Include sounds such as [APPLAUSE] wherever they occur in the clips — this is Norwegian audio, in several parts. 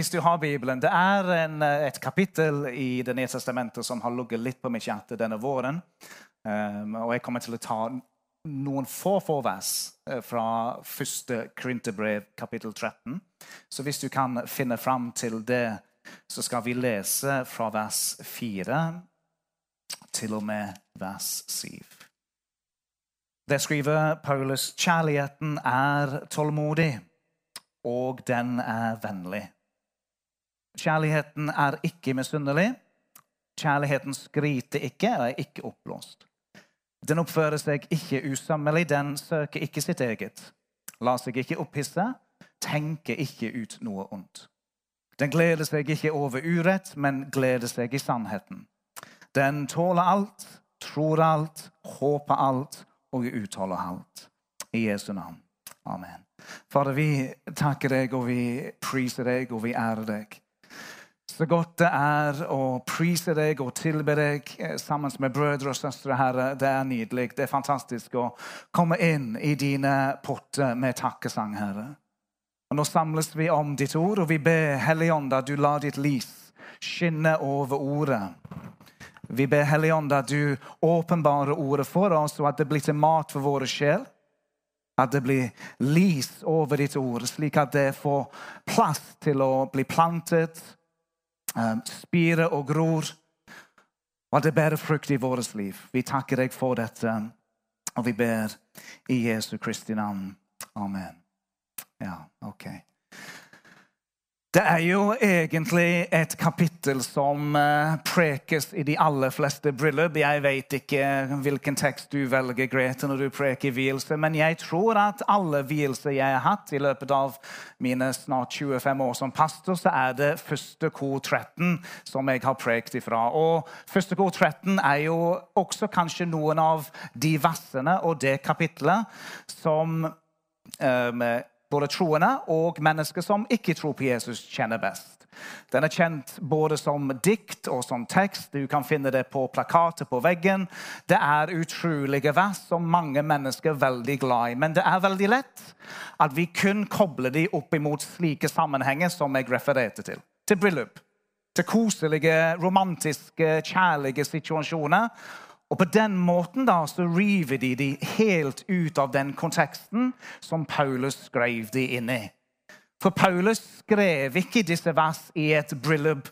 hvis du har Bibelen Det er en, eh, et kapittel i Det nye testamentet som har ligget litt på mitt hjerte denne våren. Um, og jeg kommer til å ta noen få, få vers eh, fra første Krinterbrev, kapittel 13. Så hvis du kan finne fram til det, så skal vi lese fra vers 4 til og med vers 7. Der skriver Paulus kjærligheten er tålmodig, og den er vennlig. Kjærligheten er ikke misunnelig. Kjærligheten skryter ikke og er ikke oppblåst. Den oppfører seg ikke usammelig, den søker ikke sitt eget. Lar seg ikke opphisse, tenker ikke ut noe ondt. Den gleder seg ikke over urett, men gleder seg i sannheten. Den tåler alt, tror alt, håper alt og utholder alt. I Jesu navn. Amen. Fader, vi takker deg, og vi priser deg, og vi ærer deg. Så godt det er å prise deg og tilbe deg eh, sammen med brødre og søstre, Herre. Det er nydelig. Det er fantastisk å komme inn i dine potter med takkesang, Herre. Og Nå samles vi om ditt ord, og vi ber Helligånd at du lar ditt lys skinne over ordet. Vi ber Helligånd at du åpenbarer ordet for oss, og at det blir til mat for våre sjel. At det blir lys over ditt ord, slik at det får plass til å bli plantet um, spire og gror. Og at det bærer frukt i vårt liv. Vi takker deg for dette, og vi ber i Jesu Kristi navn. Amen. Ja, ok. Det er jo egentlig et kapittel som uh, prekes i de aller fleste bryllup. Jeg vet ikke hvilken tekst du velger, Grete, når du preker vielse, men jeg tror at alle vielser jeg har hatt i løpet av mine snart 25 år som pastor, så er det første kor 13 som jeg har prekt ifra. Og første kor 13 er jo også kanskje noen av de versene og det kapitlet som um, både troende og mennesker som ikke tror på Jesus, kjenner best. Den er kjent både som dikt og som tekst. Du kan finne det på plakater på veggen. Det er utrolige vers som mange mennesker er veldig glad i. Men det er veldig lett at vi kun kobler dem opp imot slike sammenhenger som jeg refererte til. Til bryllup. Til koselige, romantiske, kjærlige situasjoner. Og På den måten da, så river de de helt ut av den konteksten som Paulus skrev de inn i. For Paulus skrev ikke disse vers i et bryllup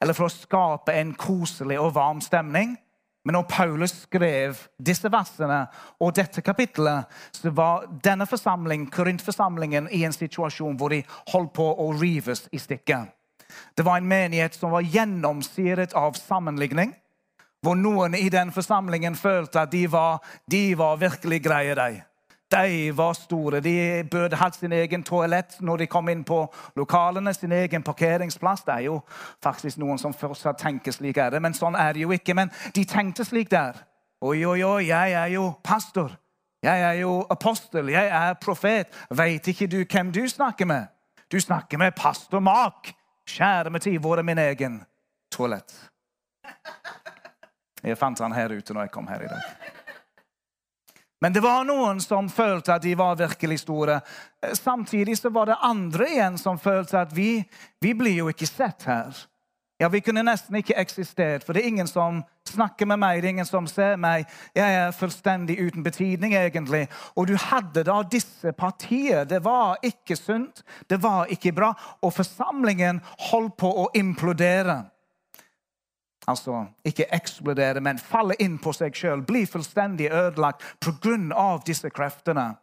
eller for å skape en koselig og varm stemning. Men når Paulus skrev disse versene og dette kapittelet, så var denne forsamling, Korintforsamlingen i en situasjon hvor de holdt på å rives i stykker. Det var en menighet som var gjennomsyret av sammenligning hvor noen i den forsamlingen følte at de var, de var virkelig greie. De. de var store. De burde hatt sin egen toalett når de kom inn på lokalene. Sin egen parkeringsplass. Det er jo faktisk noen som fortsatt tenker slik, er det, men sånn er det jo ikke. Men de tenkte slik der. Oi, oi, oi, jeg er jo pastor. Jeg er jo apostel. Jeg er profet. Veit ikke du hvem du snakker med? Du snakker med pastor Mark. Kjære med tid, hvor er min egen toalett? Jeg fant han her ute når jeg kom her i dag. Men det var noen som følte at de var virkelig store. Samtidig så var det andre igjen som følte at vi, vi blir jo ikke sett her. Ja, Vi kunne nesten ikke eksistert, for det er ingen som snakker med meg. det er ingen som ser meg. Jeg er fullstendig uten betydning, egentlig. Og du hadde da disse partier. Det var ikke sunt, det var ikke bra. Og forsamlingen holdt på å implodere. Altså ikke eksplodere, men falle inn på seg sjøl. Bli fullstendig ødelagt pga. disse kreftene.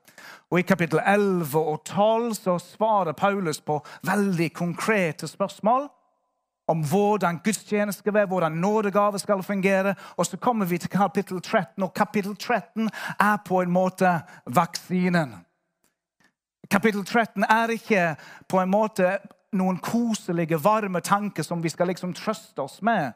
Og I kapittel 11 og 12 så svarer Paulus på veldig konkrete spørsmål om hvordan gudstjeneste skal være, hvordan nådegave skal fungere. Og så kommer vi til kapittel 13, og kapittel 13 er på en måte vaksinen. Kapittel 13 er ikke på en måte noen koselige, varme tanker som vi skal liksom trøste oss med.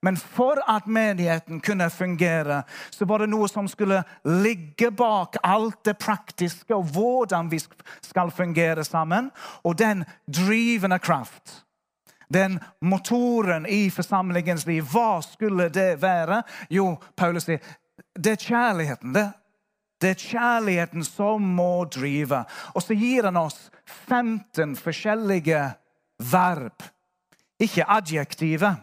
Men for at menigheten kunne fungere, så var det noe som skulle ligge bak alt det praktiske og hvordan vi skal fungere sammen. Og den drivende kraft, den motoren i forsamlingens liv, hva skulle det være? Jo, Paulus sier det er kjærligheten. det. Det er kjærligheten som må drive. Og så gir han oss 15 forskjellige verb, ikke adjektivet.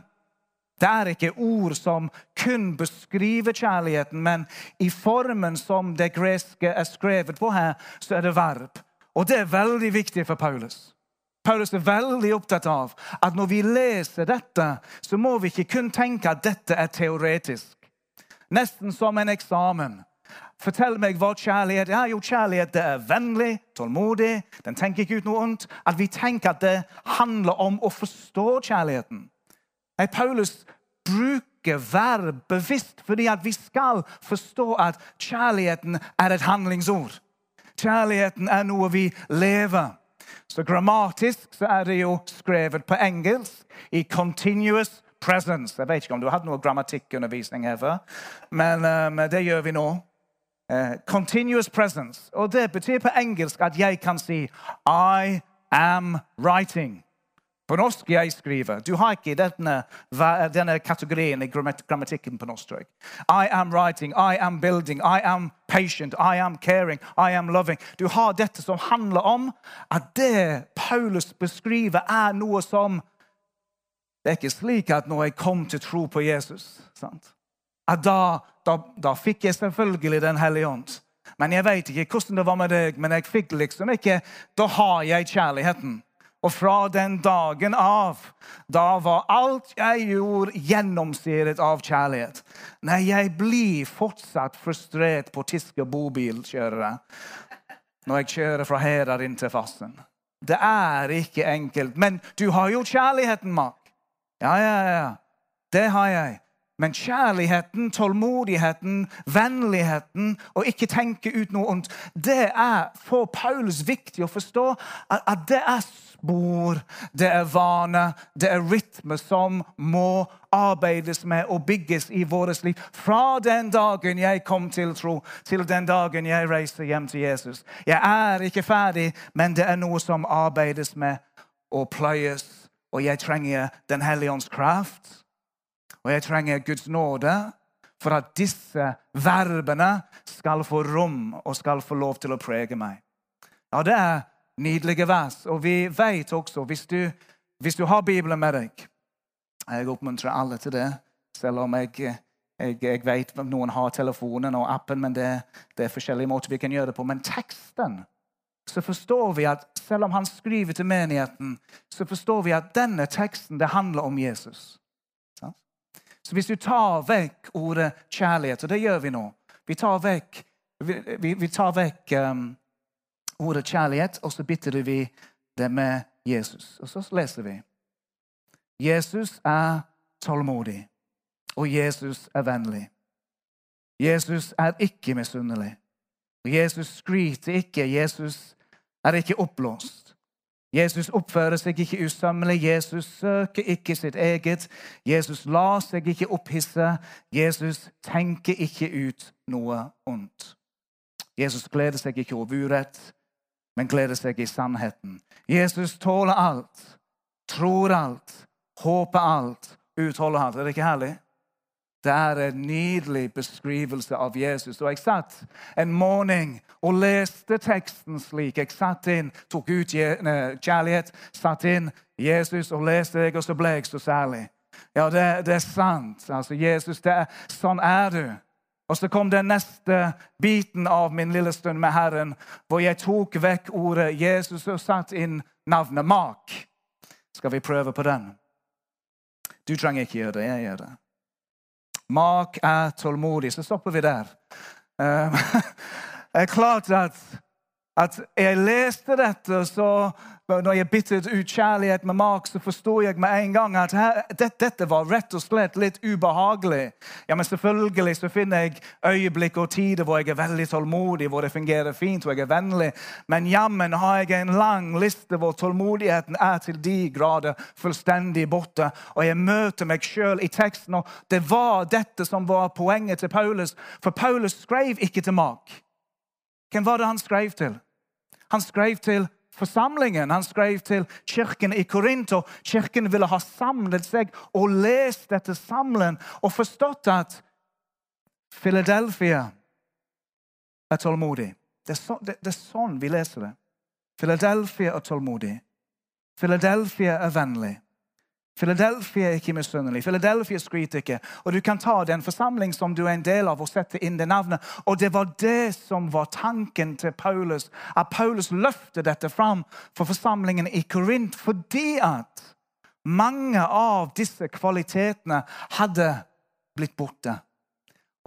Det er ikke ord som kun beskriver kjærligheten, men i formen som det greske er skrevet på her, så er det verb. Og det er veldig viktig for Paulus. Paulus er veldig opptatt av at når vi leser dette, så må vi ikke kun tenke at dette er teoretisk. Nesten som en eksamen. Fortell meg hva kjærlighet er. Jo, kjærlighet det er vennlig, tålmodig, den tenker ikke ut noe ondt. At vi tenker at det handler om å forstå kjærligheten. Nei, Paulus bruker verb bevisst fordi at vi skal forstå at kjærligheten er et handlingsord. Kjærligheten er noe vi lever. Så grammatisk så er det jo skrevet på engelsk i continuous presence. Jeg vet ikke om du har hatt noe grammatikkundervisning her før, men um, det gjør vi nå. Uh, continuous presence. Og det betyr på engelsk at jeg kan si I am writing. På norsk jeg skriver. Du har ikke denne, denne kategorien i grammatikken på norsk. I am writing, I am building, I am patient, I am caring, I am loving. Du har dette som handler om at det Paulus beskriver, er noe som Det er ikke slik at når jeg kom til tro på Jesus sant? at da, da, da fikk jeg selvfølgelig Den hellige ånd. Men jeg vet ikke hvordan det var med deg, men jeg fikk liksom ikke Da har jeg kjærligheten. Og fra den dagen av, da var alt jeg gjorde, gjennomsyret av kjærlighet. Nei, jeg blir fortsatt frustrert på tyske bobilkjørere når jeg kjører fra Herar inn til Fassen. Det er ikke enkelt. Men du har jo kjærligheten, Mark. Ja, ja, ja. Det har jeg. Men kjærligheten, tålmodigheten, vennligheten og ikke tenke ut noe ondt, det er for Paulus viktig å forstå at det er spor, det er vane, det er rytme som må arbeides med og bygges i vårt liv. Fra den dagen jeg kom til tro, til den dagen jeg reiste hjem til Jesus. Jeg er ikke ferdig, men det er noe som arbeides med og pløyes. Og jeg trenger Den hellige ånds kraft og jeg trenger Guds nåde for at disse verbene skal få rom og skal få lov til å prege meg. Ja, Det er nydelige vers. Og vi vet også, hvis du, hvis du har Bibelen med deg Jeg oppmuntrer alle til det, selv om jeg, jeg, jeg vet at noen har telefonen og appen, men det, det, er forskjellige måter vi kan gjøre det på. Men teksten så forstår vi at selv om han skriver til menigheten, så forstår vi at denne teksten det handler om Jesus. Så hvis du tar vekk ordet kjærlighet, og det gjør vi nå Vi tar vekk, vi, vi tar vekk um, ordet kjærlighet, og så bytter vi det med Jesus. Og så leser vi. Jesus er tålmodig, og Jesus er vennlig. Jesus er ikke misunnelig. Jesus skryter ikke. Jesus er ikke oppblåst. Jesus oppfører seg ikke usømmelig. Jesus søker ikke sitt eget. Jesus lar seg ikke opphisse. Jesus tenker ikke ut noe ondt. Jesus gleder seg ikke over urett, men gleder seg i sannheten. Jesus tåler alt, tror alt, håper alt, utholder alt. Er det ikke herlig? Det er en nydelig beskrivelse av Jesus. Og Jeg satt en morgen og leste teksten slik. Jeg satt inn, tok ut kjærlighet, satt inn Jesus og leste jeg, og så ble jeg så særlig. Ja, det, det er sant. Altså, Jesus, er, sånn er du. Og så kom den neste biten av min lille stund med Herren, hvor jeg tok vekk ordet Jesus og satt inn navnet Mark. Skal vi prøve på den? Du trenger ikke gjøre det. Jeg gjør det. Mak er tålmodig. Så stopper vi der. [LAUGHS] Uh, det er klart at, at jeg leste dette, så når jeg byttet ut kjærlighet med mak, så forsto jeg med en gang at her, det, dette var rett og slett litt ubehagelig. Ja, men Selvfølgelig så finner jeg øyeblikk og tider hvor jeg er veldig tålmodig, hvor det fungerer fint, hvor jeg er vennlig. Men jammen har jeg en lang liste hvor tålmodigheten er til de grader fullstendig borte. Og jeg møter meg sjøl i teksten, og det var dette som var poenget til Paulus. For Paulus skrev ikke til mak. Hvem var det han skrev til? Han skrev til forsamlingen. Han skrev til kirken i Korinto. Kirken ville ha samlet seg og lest dette sammen og forstått at Philadelphia er tålmodig. Det er, så, det, det er sånn vi leser det. Philadelphia er tålmodig. Philadelphia er vennlig. Philadelphia er ikke misunnelig. Philadelphia skryter ikke. Og du kan ta den forsamling som du er en del av, og sette inn det navnet. Og det var det som var tanken til Paulus. At Paulus løfter dette fram for forsamlingen i Korint fordi at mange av disse kvalitetene hadde blitt borte.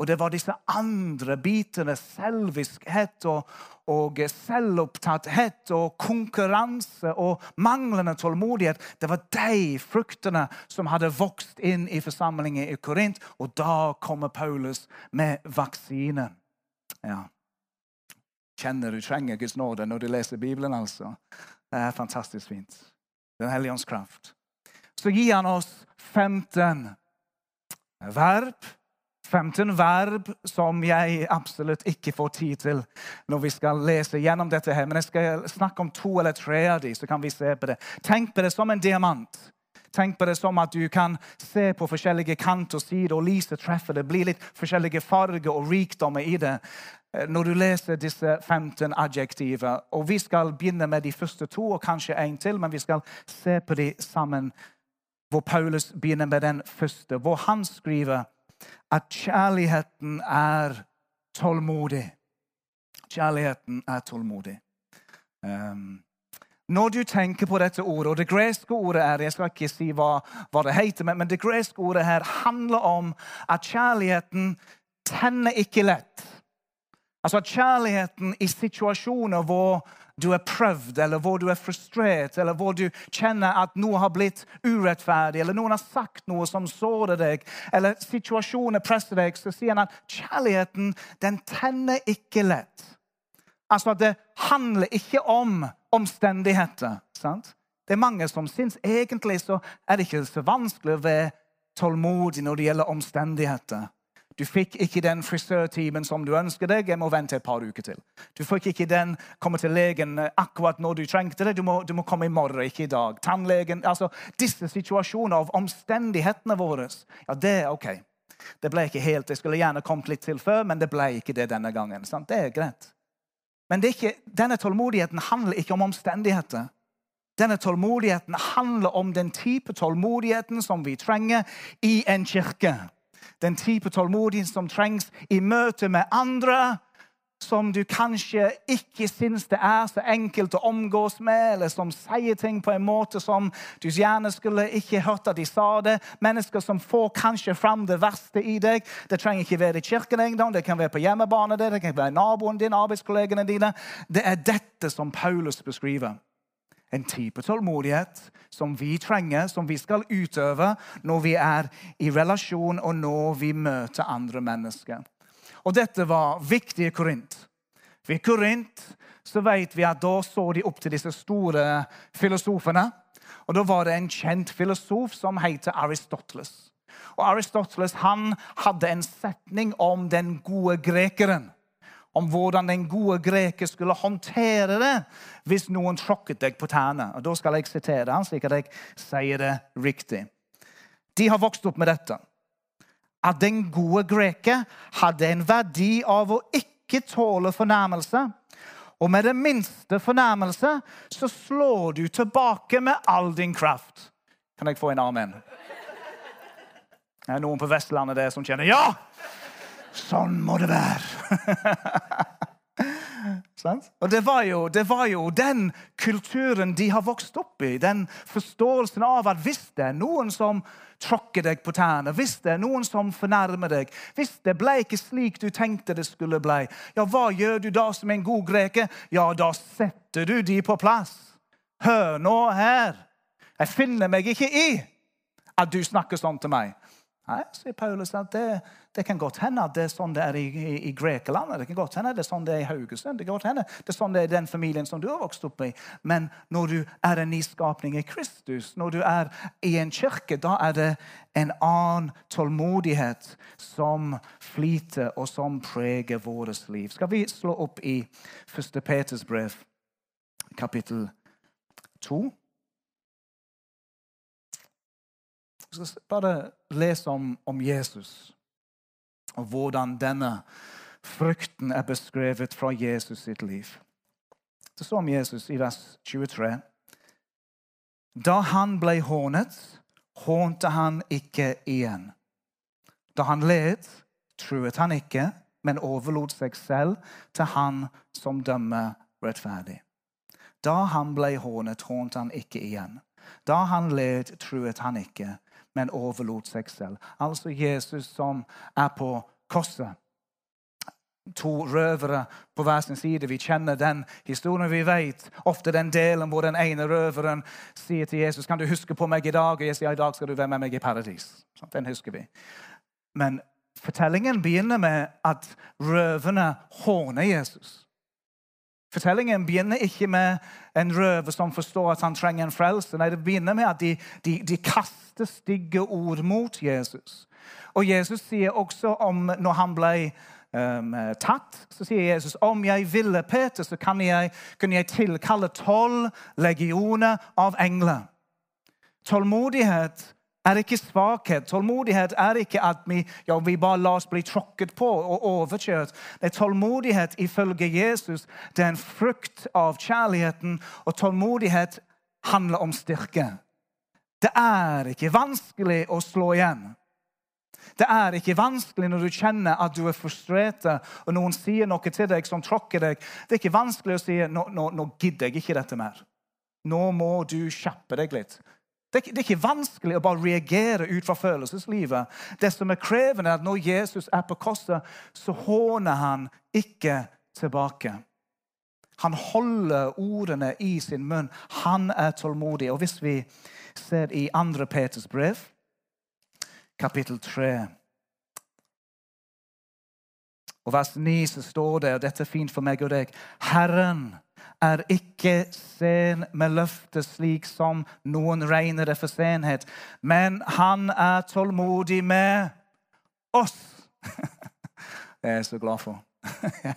Og det var disse andre bitene, selviskhet og, og selvopptatthet og konkurranse og manglende tålmodighet. Det var de fruktene som hadde vokst inn i forsamlingen i Korint. Og da kommer Paulus med vaksine. Ja. Kjenner du trenger Guds nåde når du leser Bibelen, altså. Det er fantastisk fint. Den hellige ånds kraft. Så gir han oss 15 verb 15 verb som jeg absolutt ikke får tid til når vi skal lese gjennom dette. her. Men jeg skal snakke om to eller tre av dem, så kan vi se på det. Tenk på det som en diamant. Tenk på det som at du kan se på forskjellige kant og sider, og lyset treffer det. blir litt forskjellige farger og rikdommer i det eh, når du leser disse 15 adjektiver. Og Vi skal begynne med de første to og kanskje en til, men vi skal se på de sammen. Hvor Paulus begynner med den første, hvor han skriver at kjærligheten er tålmodig. Kjærligheten er tålmodig. Um, når du tenker på dette ordet, og det greske ordet er Jeg skal ikke si hva, hva det heter, men, men det greske ordet her handler om at kjærligheten tenner ikke lett. Altså at kjærligheten i situasjoner hvor du er prøvd, eller hvor du er frustrert, eller hvor du kjenner at noe har blitt urettferdig, eller noen har sagt noe som sårer deg, eller situasjoner presser deg, så sier han at kjærligheten den tenner ikke lett. Altså at det handler ikke om omstendigheter. sant? Det er mange som syns egentlig så er det ikke så vanskelig å være tålmodig når det gjelder omstendigheter. Du fikk ikke den frisørtimen som du ønsker deg. Jeg må vente et par uker til. Du fikk ikke den komme til legen akkurat når du trengte det. Du må, du må komme i morgen, ikke i dag. Tannlegen altså Disse situasjoner av omstendighetene våre, ja, det er OK. Det ble ikke helt, Jeg skulle gjerne kommet litt til før, men det ble ikke det denne gangen. Sant? Det er greit. Men er ikke, denne tålmodigheten handler ikke om omstendigheter. Denne tålmodigheten handler om den type tålmodigheten som vi trenger i en kirke den type tålmodighet som trengs i møte med andre som du kanskje ikke syns det er så enkelt å omgås med, eller som sier ting på en måte som du gjerne skulle ikke hørt at de sa det. Mennesker som får kanskje fram det verste i deg. Det trenger ikke være i kirken engang, det kan være på hjemmebane, det kan være naboen din, arbeidskollegene dine. Det er dette som Paulus beskriver en type tålmodighet som vi trenger, som vi skal utøve når vi er i relasjon og når vi møter andre mennesker. Og dette var viktig i Korint. Ved Korint så vet vi at da så de opp til disse store filosofene. Og Da var det en kjent filosof som heter Aristoteles. Og Aristoteles han hadde en setning om den gode grekeren om hvordan den gode greker skulle håndtere det hvis noen tråkket deg på tærne. Og Da skal jeg sitere han, slik at jeg sier det riktig. De har vokst opp med dette. At den gode greker hadde en verdi av å ikke tåle fornærmelse. Og med den minste fornærmelse så slår du tilbake med all din kraft. Kan jeg få en amen? Det er noen på Vestlandet der som kjenner ja! Sånn må det være. [LAUGHS] Og det var, jo, det var, jo, den kulturen de har vokst opp i. Den forståelsen av at hvis det er noen som tråkker deg på tærne, hvis det er noen som fornærmer deg, hvis det ble ikke slik du tenkte det skulle bli, ja, hva gjør du da som en god greker? Ja, da setter du de på plass. Hør nå her. Jeg finner meg ikke i at du snakker sånn til meg. Nei, sier Paulus, at det, det, kan godt hende at det er sånn det er i, i, i Grekeland. Det kan godt hende det er sånn det er i Haugesund. Det kan godt hende det er sånn det er i den familien som du har vokst opp i. Men når du er en nyskapning i Kristus, når du er i en kirke, da er det en annen tålmodighet som flyter, og som preger vårt liv. Skal vi slå opp i 1. Peters brev, kapittel 2? Vi skal bare lese om, om Jesus og hvordan denne frukten er beskrevet fra Jesus sitt liv. Det står om Jesus i vers 23. Da han ble hånet, hånte han ikke igjen. Da han led, truet han ikke, men overlot seg selv til han som dømmer rettferdig. Da han ble hånet, hånte han ikke igjen. Da han led, truet han ikke, men overlot seg selv. Altså Jesus som er på korset to røvere på hver sin side. Vi kjenner den historien. Vi vet ofte den delen hvor den ene røveren sier til Jesus kan du huske på meg i dag. Og jeg sier i dag skal du være med meg i paradis. Den husker vi. Men fortellingen begynner med at røverne håner Jesus. Fortellingen begynner ikke med en røver som forstår at han trenger en frelse. Nei, Det begynner med at de, de, de kaster stygge ord mot Jesus. Og Jesus sier også om når han ble um, tatt, så sier Jesus om jeg ville, Peter, så kan jeg, kunne jeg tilkalle tolv legioner av engler. Tålmodighet er ikke svakhet. Tålmodighet er ikke at vi, ja, vi bare lar oss bli tråkket på og overkjørt. Det er tålmodighet ifølge Jesus. Det er en frukt av kjærligheten, og tålmodighet handler om styrke. Det er ikke vanskelig å slå igjen. Det er ikke vanskelig når du kjenner at du er frustrert, og noen sier noe til deg som tråkker deg. Det er ikke vanskelig å si nå, nå, nå gidder jeg ikke dette mer. Nå må du kjappe deg litt. Det er, ikke vanskelig å bare reagere ut fra følelseslivet. Det som er krevende, er at når Jesus er på korset, så håner han ikke tilbake. Han holder ordene i sin munn. Han er tålmodig. Og hvis vi ser i 2. Peters brev kapittel 3. Og vers 9 så står det, og dette er fint for meg og deg Herren er ikke sen med løftet, slik som noen regner det for senhet, men han er tålmodig med oss. [LAUGHS] Det er jeg så glad for.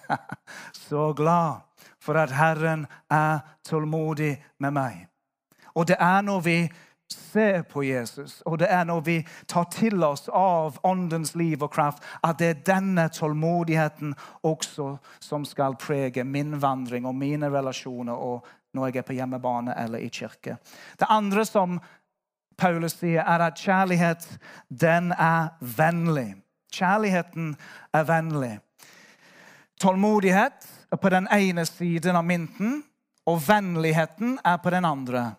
[LAUGHS] så glad for at Herren er tålmodig med meg. Og det er når vi ser på Jesus, og det er når vi tar til oss av Åndens liv og kraft, at det er denne tålmodigheten også som skal prege min vandring og mine relasjoner og når jeg er på hjemmebane eller i kirke. Det andre som Paulus sier, er at kjærlighet, den er vennlig. Kjærligheten er vennlig. Tålmodighet er på den ene siden av mynten, og vennligheten er på den andre.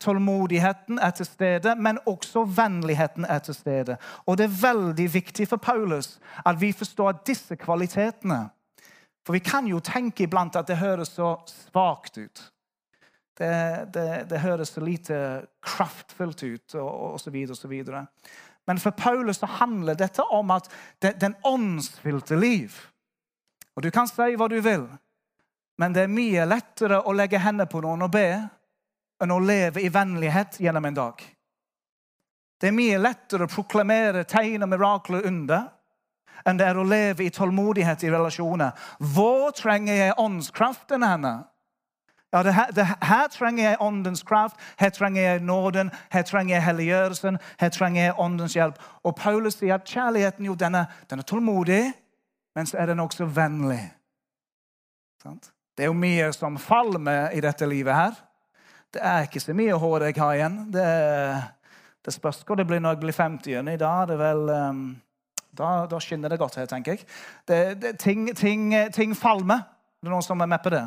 Tålmodigheten er til stede, men også vennligheten er til stede. Og det er veldig viktig for Paulus at vi forstår disse kvalitetene. For vi kan jo tenke iblant at det høres så svakt ut. Det, det, det høres så lite kraftfullt ut, og osv. osv. Men for Paulus så handler dette om at det, den åndsfylte liv Og du kan si hva du vil, men det er mye lettere å legge hendene på noen og be enn å leve i vennlighet gjennom en dag. Det er mye lettere å proklamere tegn og mirakler under enn det er å leve i tålmodighet i relasjoner. Hvor trenger jeg åndskraften henne? Ja, det her, det, her, trenger jeg åndens kraft, her trenger jeg nåden, her trenger jeg helliggjørelsen, her trenger jeg åndens hjelp. Og Paulus sier at kjærligheten jo, den er, den er tålmodig, men så er den også vennlig. Det er jo mye som falmer i dette livet her. Det er ikke så mye hår jeg har igjen. Det, det spørs hva det blir når jeg blir 50 igjen. I dag er det vel um, da, da, skinner det godt her, tenker jeg. Det, det, ting, ting, ting, falmer. Det er noen som er med på det.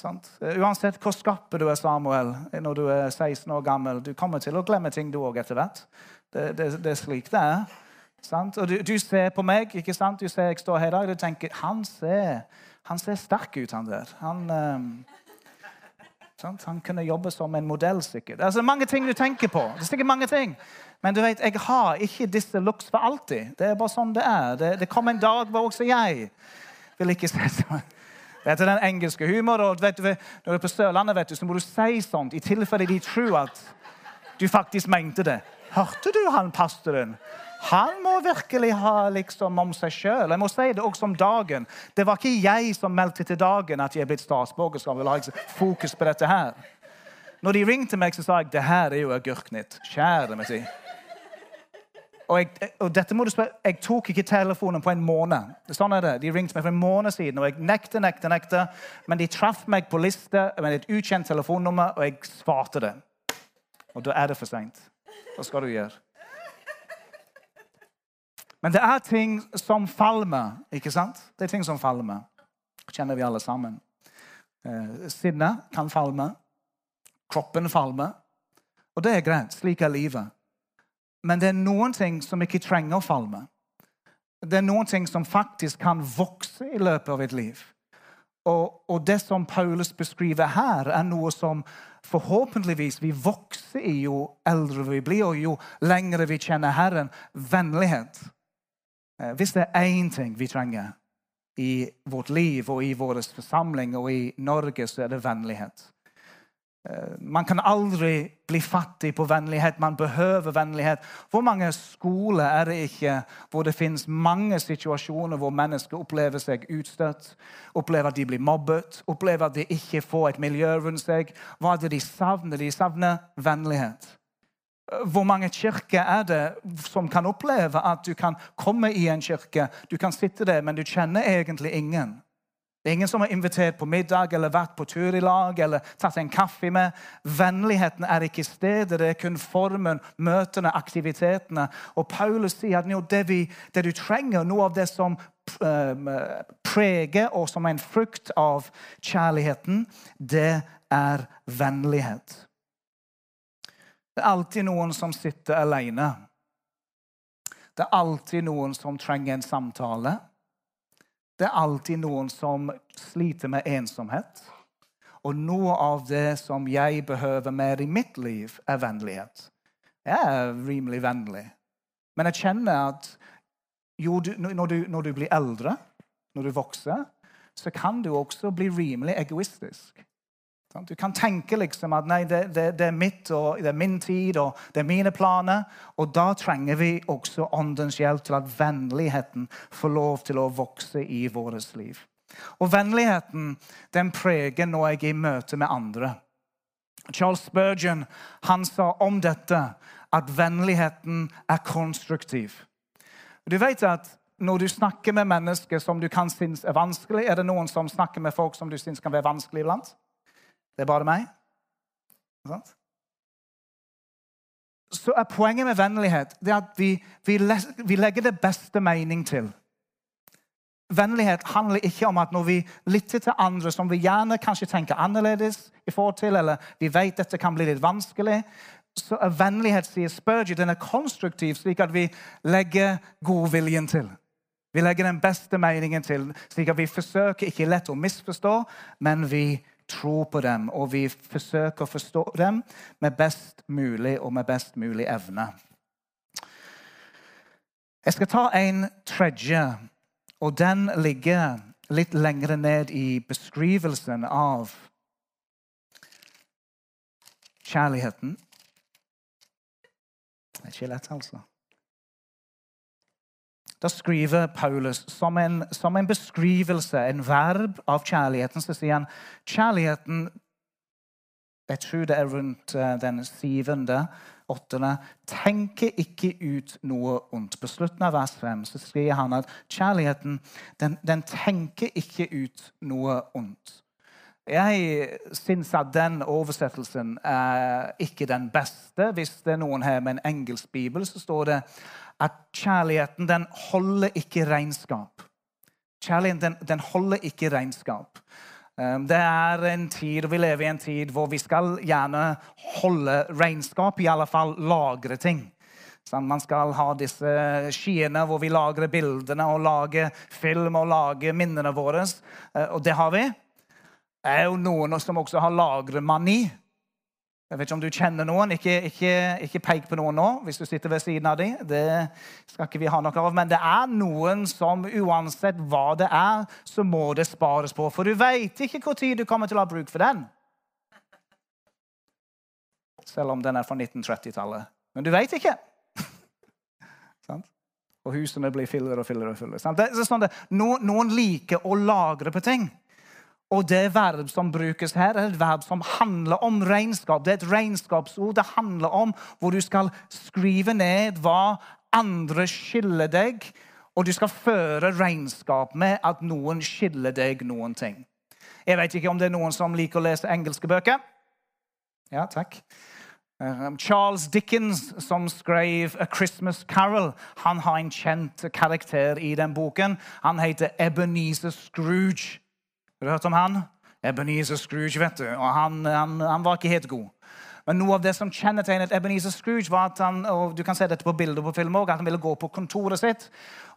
Sant? Uansett hvor skarp du er, Samuel, når du er 16 år gammel, du kommer til å glemme ting, du òg, etter hvert. Det, det, det, er slik det er. Sant? Og du, du, ser på meg, ikke sant? Du ser jeg står her i dag, og du tenker han ser, han ser sterk ut, han der. Han... Um, han kunne jobbe som en modell. sikkert. Altså, mange ting du tenker på. Det er sikkert mange ting. Men du vet, jeg har ikke disse looks for alltid. Det er bare sånn det er. Det, det kommer en dag hvor også jeg vil ikke se sånn. Dette er den engelske humoren. Vet du, når du er på Sørlandet, vet du, så må du si sånt i tilfelle de tror at du faktisk mente det. Hørte du han pastoren? Han må virkelig ha liksom om seg sjøl. Jeg må si det også om dagen. Det var ikke jeg som meldte til dagen at jeg er blitt statsborger. Så vil ha fokus på dette her. Når de ringte meg, så sa jeg det her er jo Agurknytt. Kjære meg si. Og, jeg, og dette må du spørre, jeg tok ikke telefonen på en måned. Sånn er det. De ringte meg for en måned siden, og jeg nekte, nekte, nekte. Men de traff meg på liste med et ukjent telefonnummer, og jeg svarte det. Og da er det for seint. Hva skal du gjøre? Men det er ting som falmer, ikke sant? Det er ting som falmer. kjenner vi alle sammen. Eh, sinne kan falme. Kroppen falmer. Og det er greit. Slik er livet. Men det er noen ting som ikke trenger å falme. Det er noen ting som faktisk kan vokse i løpet av et liv. Og, og, det som Paulus beskriver her, er noe som forhåpentligvis vi vokser i jo eldre vi blir, og jo lengre vi kjenner Herren. Vennlighet. Eh, hvis det er én ting vi trenger i vårt liv og i vår forsamling og i Norge, så er det vennlighet. Eh, man kan aldri bli fattig på vennlighet. Man behøver vennlighet. Hvor mange skoler er det ikke hvor det finnes mange situasjoner hvor mennesker opplever seg utstøtt, opplever at de blir mobbet, opplever at de ikke får et miljø rundt seg? Hva er det de savner? De savner vennlighet. Hvor mange kirker er det som kan oppleve at du kan komme i en kirke, du kan sitte der, men du kjenner egentlig ingen? Det er ingen som har invitert på middag eller vært på tur i lag eller tatt en kaffe med. Vennligheten er ikke stedet, det er kun formen, møtene, aktivitetene. Og Paulus sier at det, vi, det du trenger, noe av det som ehm, preger og som er en frukt av kjærligheten, det er vennlighet. Det er alltid noen som sitter alene. Det er alltid noen som trenger en samtale. Det er alltid noen som sliter med ensomhet. Og noe av det som jeg behøver mer i mitt liv, er vennlighet. Jeg er rimelig vennlig. Men jeg kjenner at jo, når, du, når du blir eldre, når du vokser, så kan du også bli rimelig egoistisk. Du kan tenke liksom at nei, det, det, det, er mitt, og det er min tid og det er mine planer. Og da trenger vi også åndens hjelp til at vennligheten får lov til å vokse i vårt liv. Og vennligheten den preger når jeg er i møte med andre. Charles Spurgeon han sa om dette at vennligheten er konstruktiv. Du vet at når du snakker med mennesker som du kan synes er vanskelig, er det noen som snakker med folk som du synes kan være vanskelig iblant? Det er bare meg. Så er poenget med vennlighet det at vi, vi, vi legger det beste mening til. Vennlighet handler ikke om at når vi lytter til andre som vi gjerne kanskje tenker annerledes, i forhold til, eller vi vet dette kan bli litt vanskelig, så er vennlighet sier Spurgeon, den er konstruktiv, slik at vi legger godviljen til. Vi legger den beste meningen til, slik at vi forsøker ikke lett å misforstå, men vi tro på dem, og vi forsøker å forstå dem med best mulig og med best mulig evne. Jeg skal ta en tredje, og den ligger litt lenger ned i beskrivelsen av kjærligheten. Det er ikke lett, altså. Da skriver Paulus som en, som en, beskrivelse, en verb av kjærligheten, så sier han kjærligheten Jeg tror det er rundt eh, den syvende, åttende. Tenker ikke ut noe ondt. På slutten av vers 5 så skriver han at kjærligheten den, den tenker ikke ut noe ondt. Jeg syns at den oversettelsen er ikke den beste. Hvis det er noen her med en engelsk bibel, så står det at kjærligheten den holder ikke regnskap. Kjærligheten den, den holder ikke regnskap. Um, det er en tid, og Vi lever i en tid hvor vi skal gjerne holde regnskap, i alle fall lagre ting. Sånn, man skal ha disse skiene hvor vi lagrer bildene og lager film og lager minnene våre. Uh, og det har vi. Det er jo noen som også har lagremani. Jeg vet ikke om du kjenner noen. Ikke, ikke, ikke peik på noen nå hvis du sitter ved siden av dem. Det skal ikke vi ha noe av. Men det er noen som uansett hva det er, så må det spares på. For du vet ikke hvor tid du kommer til å ha bruk for den. Selv om den er fra 1930-tallet. Men du vet ikke. [LAUGHS] og husene blir fillere og fillere. og fillere. Er sånn noen liker å lagre på ting. Og det verb som brukes her, er et verb som handler om regnskap. Det er et regnskapsord. Det handler om hvor du skal skrive ned hva andre skylder deg, og du skal føre regnskap med at noen skylder deg noen ting. Jeg vet ikke om det er noen som liker å lese engelske bøker. Ja, takk. Eh, Charles Dickens, som skrev 'A Christmas Carol', han har en kjent karakter i den boken. Han heter Ebenezer Scrooge. Har du hørt om han? Ebenezer Scrooge, vet du. Og han, han, han var ikke helt god. Men noe av det som kjennetegnet Ebenezer Scrooge, var at han og du kan se dette på bilder på film også, at han ville gå på kontoret sitt.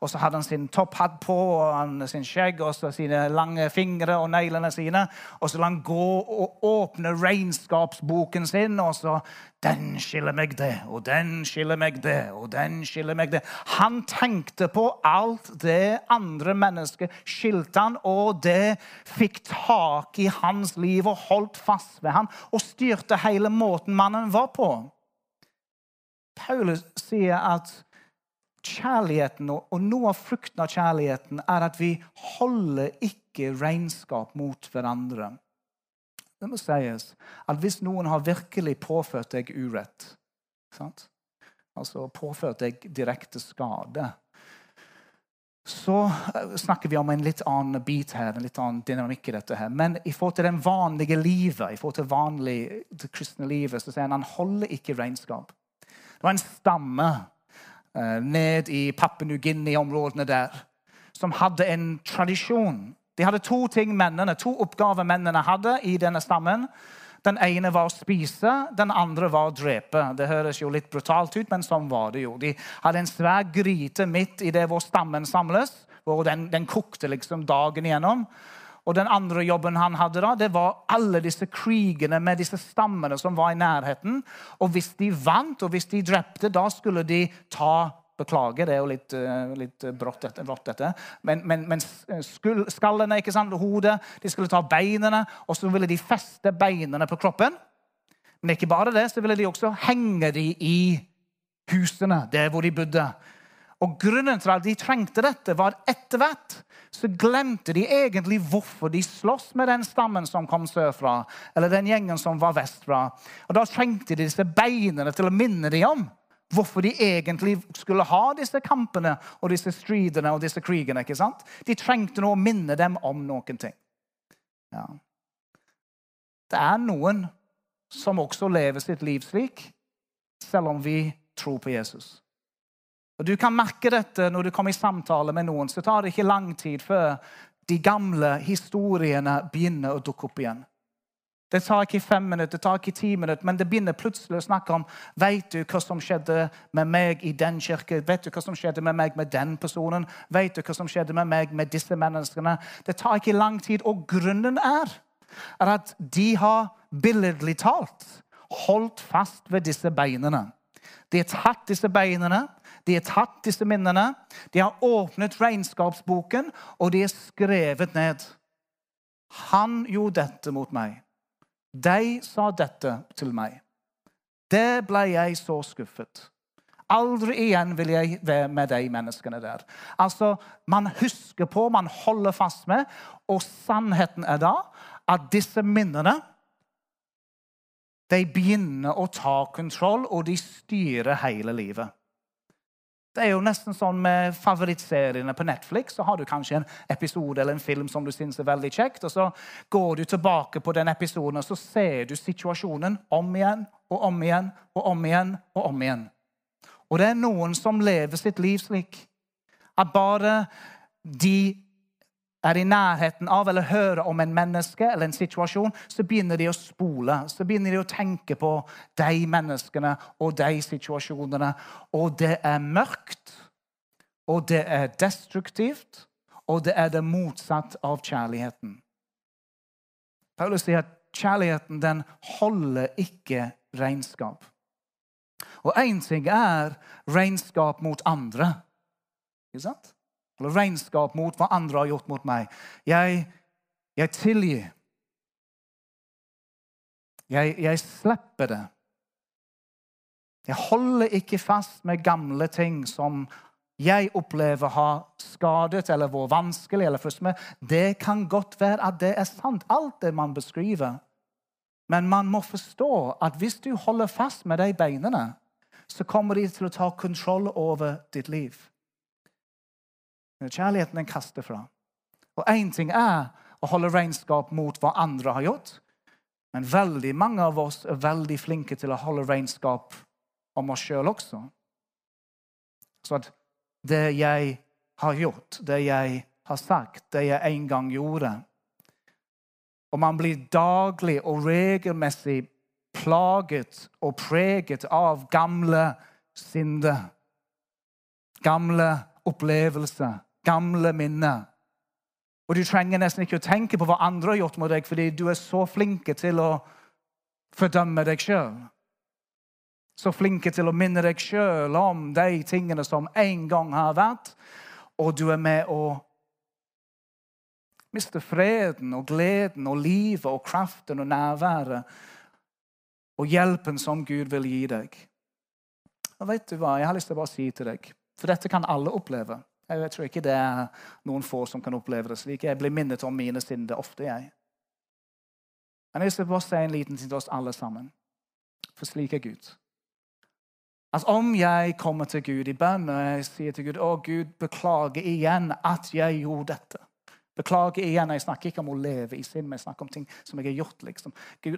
Og så hadde han sin topphatt på og han, sin skjegg og så sine lange fingre og neglene sine. Og så la han gå og åpne regnskapsboken sin, og så Den skiller meg det, og den skiller meg det, og den skiller meg det. Han tenkte på alt det andre mennesket skilte han, og det fikk tak i hans liv og holdt fast ved han, og styrte hele måten mannen var på. Paulus sier at kjærligheten og noe av frukten av kjærligheten er at vi holder ikke regnskap mot hverandre. Det må sies at hvis noen har virkelig påført deg urett, sant? altså påført deg direkte skade, så eh, snakker vi om en litt annen bit her, en litt annen dynamikk i dette. her. Men i forhold til den vanlige livet, i forhold til vanlig, det kristne livet, så sier han han holder ikke regnskap. Det var en stamme eh, ned i Papua New-Guinea-områdene der som hadde en tradisjon de hadde to ting mennene, to oppgaver mennene hadde i denne stammen. Den ene var å spise, den andre var å drepe. Det høres jo litt brutalt ut, men sånn var det jo. De hadde en svær gryte midt i det hvor stammen samles. hvor Den, den kokte liksom dagen igjennom. Og den andre jobben han hadde, da, det var alle disse krigene med disse stammene som var i nærheten. Og hvis de vant, og hvis de drepte, da skulle de ta Beklager, det er jo litt, uh, litt brått, dette, brått, dette. Men, men, men skallene, ikke sant, hodet De skulle ta beinene, og så ville de feste beinene på kroppen. Men ikke bare det, så ville de også henge de i husene, der hvor de bodde. Og Grunnen til at de trengte dette, var etter hvert så glemte de egentlig hvorfor de sloss med den stammen som kom sørfra, eller den gjengen som var vestfra. Og Da trengte de disse beinene til å minne dem om hvorfor de egentlig skulle ha disse kampene og disse stridene og disse krigene. ikke sant? De trengte noe å minne dem om noen ting. Ja. Det er noen som også lever sitt liv slik, selv om vi tror på Jesus. Og Du kan merke dette når du kommer i samtale med noen. Så tar det ikke lang tid før de gamle historiene begynner å dukke opp igjen. Det tar ikke fem minutter, det tar ikke ti minutter, men det begynner plutselig å snakke om Vet du hva som skjedde med meg i den kirken? Vet du hva som skjedde med meg med den personen? Vet du hva som skjedde med meg med disse menneskene? Det tar ikke lang tid, og grunnen er, er at de har billedlig talt holdt fast ved disse beinene. De har tatt disse beinene, de har tatt disse minnene, de har åpnet regnskapsboken, og de har skrevet ned. Han gjorde dette mot meg. De sa dette til meg. Det ble jeg så skuffet. Aldri igjen vil jeg være med de menneskene der. Altså, Man husker på, man holder fast med, og sannheten er da at disse minnene de begynner å ta kontroll, og de styrer hele livet. Det er jo nesten sånn Med favorittseriene på Netflix så har du kanskje en episode eller en film som du syns er veldig kjekt. og Så går du tilbake på den episoden og så ser du situasjonen om igjen og om igjen og om igjen. Og om igjen. Og det er noen som lever sitt liv slik at bare de er i nærheten av eller hører om en menneske eller en situasjon, så begynner de å spole. Så begynner de å tenke på de menneskene og de situasjonene. Og det er mørkt, og det er destruktivt, og det er det motsatt av kjærligheten. Paulus sier at kjærligheten den holder ikke regnskap. Og én ting er regnskap mot andre. Ikke sant? Eller regnskap mot hva andre har gjort mot meg. Jeg, jeg tilgir. Jeg, jeg slipper det. Jeg holder ikke fast med gamle ting som jeg opplever har skadet eller vært vanskelig. eller frustrerende. Det kan godt være at det er sant, alt det man beskriver. Men man må forstå at hvis du holder fast med de beinene, så kommer de til å ta kontroll over ditt liv. Kjærligheten den kaster fra. Og én ting er å holde regnskap mot hva andre har gjort. Men veldig mange av oss er veldig flinke til å holde regnskap om oss sjøl også. Så at det jeg har gjort, det jeg har sagt, det jeg en gang gjorde Og man blir daglig og regelmessig plaget og preget av gamle synder. Gamle opplevelser, gamle minner. Og du trenger nesten ikke å tenke på hva andre har gjort mot deg, fordi du er så flinke til å fordømme deg sjøl. Så flinke til å minne deg sjøl om de tingene som en gang har vært, og du er med å miste freden og gleden og livet og kraften og nærværet og hjelpen som Gud vil gi deg. Og vet du hva? Jeg har lyst til å bare si til deg, for dette kan alle oppleve. Jeg tror ikke det er noen få som kan oppleve det slik. Jeg blir minnet om mine synder ofte, jeg. Men jeg vil bare si en liten ting til oss alle sammen. For slik er Gud. Altså, Om jeg kommer til Gud i bønn og jeg sier til Gud å Gud, beklager igjen at jeg gjorde dette. Beklager igjen. Jeg snakker ikke om å leve i synd, men jeg snakker om ting som jeg har gjort. liksom. Gud,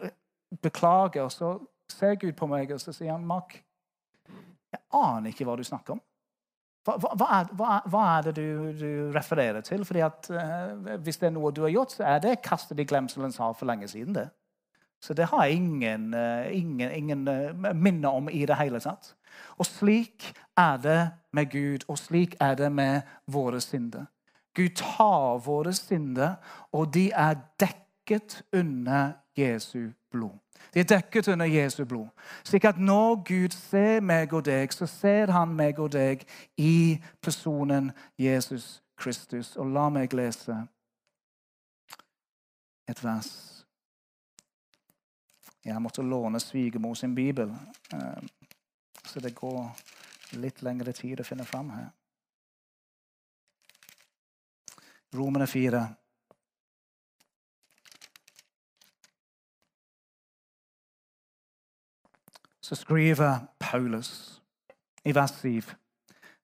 beklager. Og så ser Gud på meg og så sier han, Mark, jeg aner ikke hva du snakker om. Hva, hva, er, hva, hva, er, det du, du, refererer til? Fordi at uh, Hvis det er noe du har gjort, så er det kastet i glemselens hav for lenge siden. det. Så det har jeg ingen, uh, ingen, ingen uh, minne om i det hele tatt. Og slik er det med Gud, og slik er det med våre synder. Gud tar våre synder, og de er dekket under Jesu blod. De er dekket under Jesu blod. Slik at når Gud ser meg og deg, så ser han meg og deg i personen Jesus Kristus. Og la meg lese et vers. Jeg måtte låne svigermor sin bibel, eh, så det går litt lengre tid å finne fram her. Romerne 4. så skriver Paulus i vers 7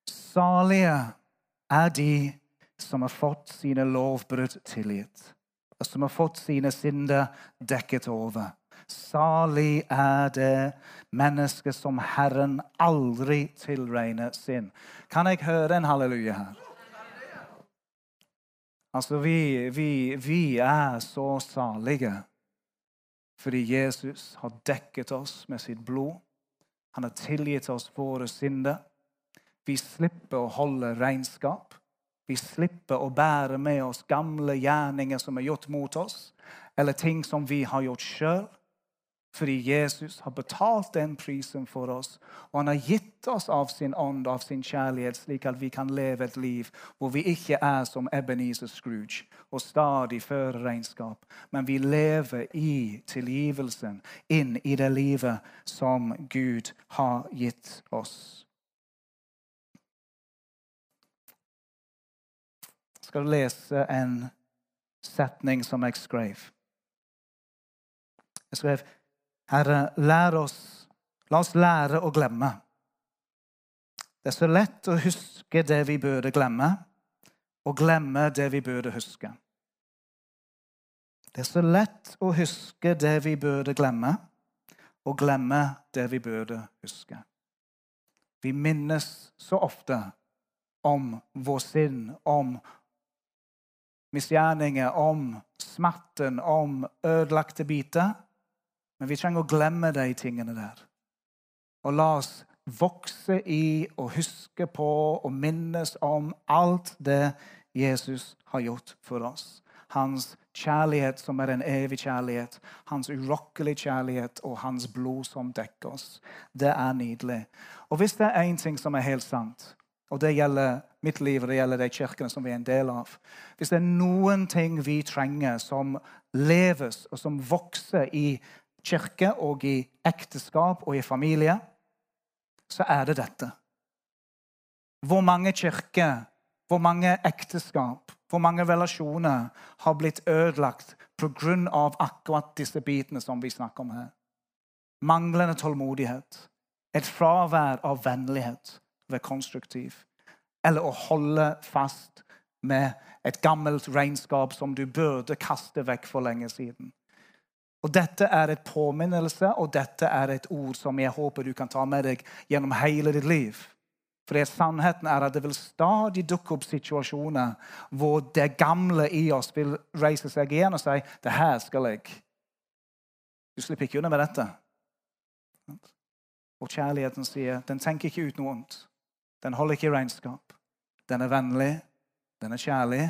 Salige er de som har fått sine lovbrudd tilgitt, og som har fått sine synder dekket over. Salig er det mennesket som Herren aldri tilregner sin. Kan jeg høre en halleluja her? Altså, vi, vi, vi er så salige fordi Jesus har dekket oss med sitt blod. Han har tilgitt oss våre synder. Vi slipper å holde regnskap. Vi slipper å bære med oss gamle gjerninger som er gjort mot oss, eller ting som vi har gjort sjøl. Fordi Jesus har betalt den prisen for oss. Og han har gitt oss av sin ånd av sin kjærlighet, slik at vi kan leve et liv hvor vi ikke er som Ebenezer Scrooge og stadig fører regnskap, men vi lever i tilgivelsen, inn i det livet som Gud har gitt oss. Jeg skal lese en setning som jeg skrev. Jeg skrev Herre, lær oss, la oss lære å glemme. Det er så lett å huske det vi burde glemme, og glemme det vi burde huske. Det er så lett å huske det vi burde glemme, og glemme det vi burde huske. Vi minnes så ofte om vår synd, om misgjerninger, om smerten, om ødelagte biter. Men vi trenger å glemme de tingene der. Og la oss vokse i og huske på og minnes om alt det Jesus har gjort for oss. Hans kjærlighet som er en evig kjærlighet. Hans urokkelige kjærlighet og hans blod som dekker oss. Det er nydelig. Og hvis det er én ting som er helt sant, og det gjelder mitt liv og det gjelder de kirkene som vi er en del av Hvis det er noen ting vi trenger som leves og som vokser i kirke og i ekteskap og i familie, så er det dette. Hvor mange kirker, hvor mange ekteskap, hvor mange relasjoner har blitt ødelagt pga. akkurat disse bitene som vi snakker om her? Manglende tålmodighet. Et fravær av vennlighet ved konstruktiv. Eller å holde fast med et gammelt regnskap som du burde kaste vekk for lenge siden. Og Dette er et påminnelse, og dette er et ord som jeg håper du kan ta med deg gjennom hele ditt liv. For sannheten er at det vil stadig dukke opp situasjoner hvor det gamle i oss vil reise seg igjen og si det her skal jeg. Du slipper ikke unna med dette. Og kjærligheten sier den tenker ikke ut noe ondt. Den holder ikke regnskap. Den er vennlig, den er kjærlig.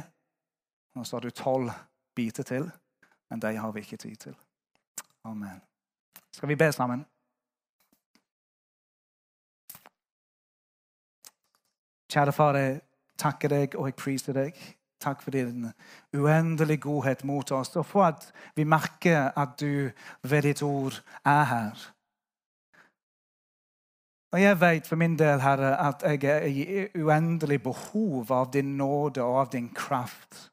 Og så har du tolv biter til, men de har vi ikke tid til. Amen. Skal vi be sammen? Kjære far, jeg takker deg og jeg priser deg. Takk for din uendelige godhet mot oss, og for at vi merker at du ved ditt ord er her. Og jeg vet for min del, Herre, at jeg er i uendelig behov av din nåde og av din kraft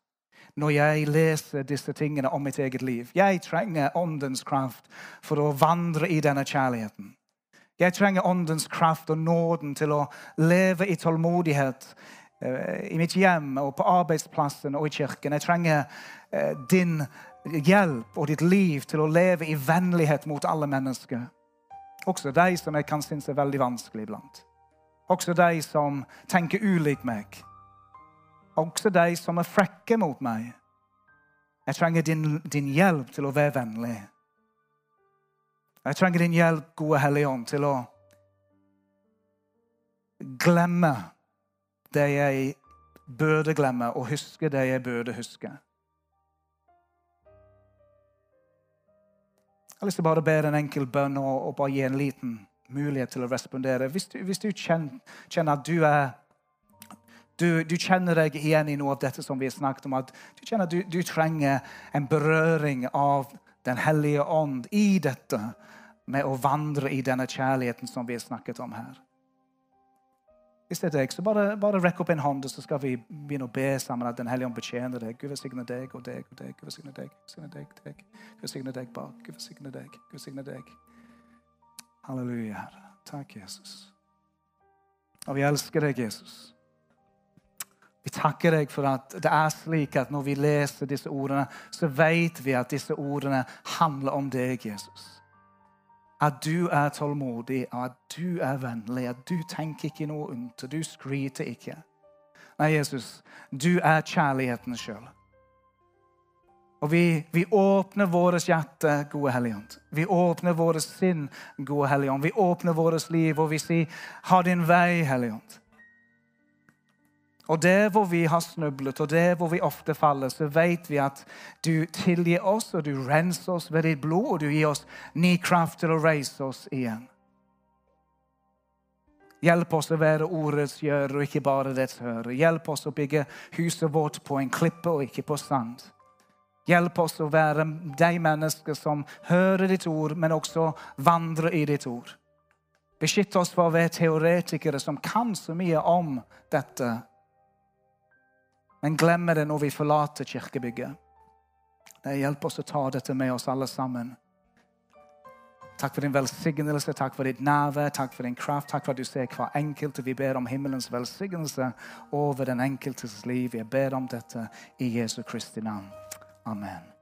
når jeg leser disse tingene om mitt eget liv. Jeg trenger åndens kraft for å vandre i denne kjærligheten. Jeg trenger åndens kraft og nåden til å leve i tålmodighet eh, i mitt hjem og på arbeidsplassen og i kirken. Jeg trenger eh, din hjelp og ditt liv til å leve i vennlighet mot alle mennesker. Også de som jeg kan synes er veldig vanskelig iblant. Også de som tenker ulik meg. Også de som er frekke mot meg. Jeg trenger din, din hjelp til å være vennlig. Jeg trenger din hjelp, gode Hellige Ånd, til å glemme det jeg burde glemme, og huske det jeg burde huske. Jeg har lyst til å bare be en enkel bønn og, og, bare gi en liten mulighet til å respondere. Hvis du, hvis du kjenner, kjenner, at du er du, du, kjenner deg igjen i noe av dette som vi har snakket om. at Du kjenner du, du trenger en berøring av Den hellige ånd i dette med å vandre i denne kjærligheten som vi har snakket om her. Hvis det er deg, så bare, bare rekk opp en hånd, så skal vi begynne å be sammen at Den hellige ånd betjener deg. Gud velsigne deg og deg og deg. Gud velsigne deg, velsigne deg, deg. Gud velsigne deg bak. Gud velsigne deg. Gud velsigne deg. Halleluja. Takk, Jesus. Og vi elsker deg, Jesus. Vi takker deg for at det er slik at når vi leser disse ordene, så vet vi at disse ordene handler om deg, Jesus. At du er tålmodig, at du er vennlig, at du tenker ikke noe ondt, og du skryter ikke. Nei, Jesus, du er kjærligheten sjøl. Og vi, vi, åpner vårt hjerte, gode Helligånd. Vi åpner vårt sinn, gode Helligånd. Vi åpner vårt liv, og vi sier, ha din vei, Helligånd. Og der hvor vi har snublet, og der hvor vi ofte faller, så vet vi at du tilgir oss, og du renser oss ved ditt blod, og du gir oss ny kraft til å reise oss igjen. Hjelp oss å være ordets gjører og ikke bare dets hører. Hjelp oss å bygge huset vårt på en klippe og ikke på sand. Hjelp oss å være de mennesker som hører ditt ord, men også vandrer i ditt ord. Beskytt oss for å være teoretikere som kan så mye om dette, men glemmer det når vi forlater kirkebygget. Det hjelper oss å ta dette med oss alle sammen. Takk for din velsignelse, takk for ditt nærvær, takk for din kraft. Takk for at du ser hver enkelte. Vi ber om himmelens velsignelse over den enkeltes liv. Jeg ber om dette i Jesu Kristi navn. Amen.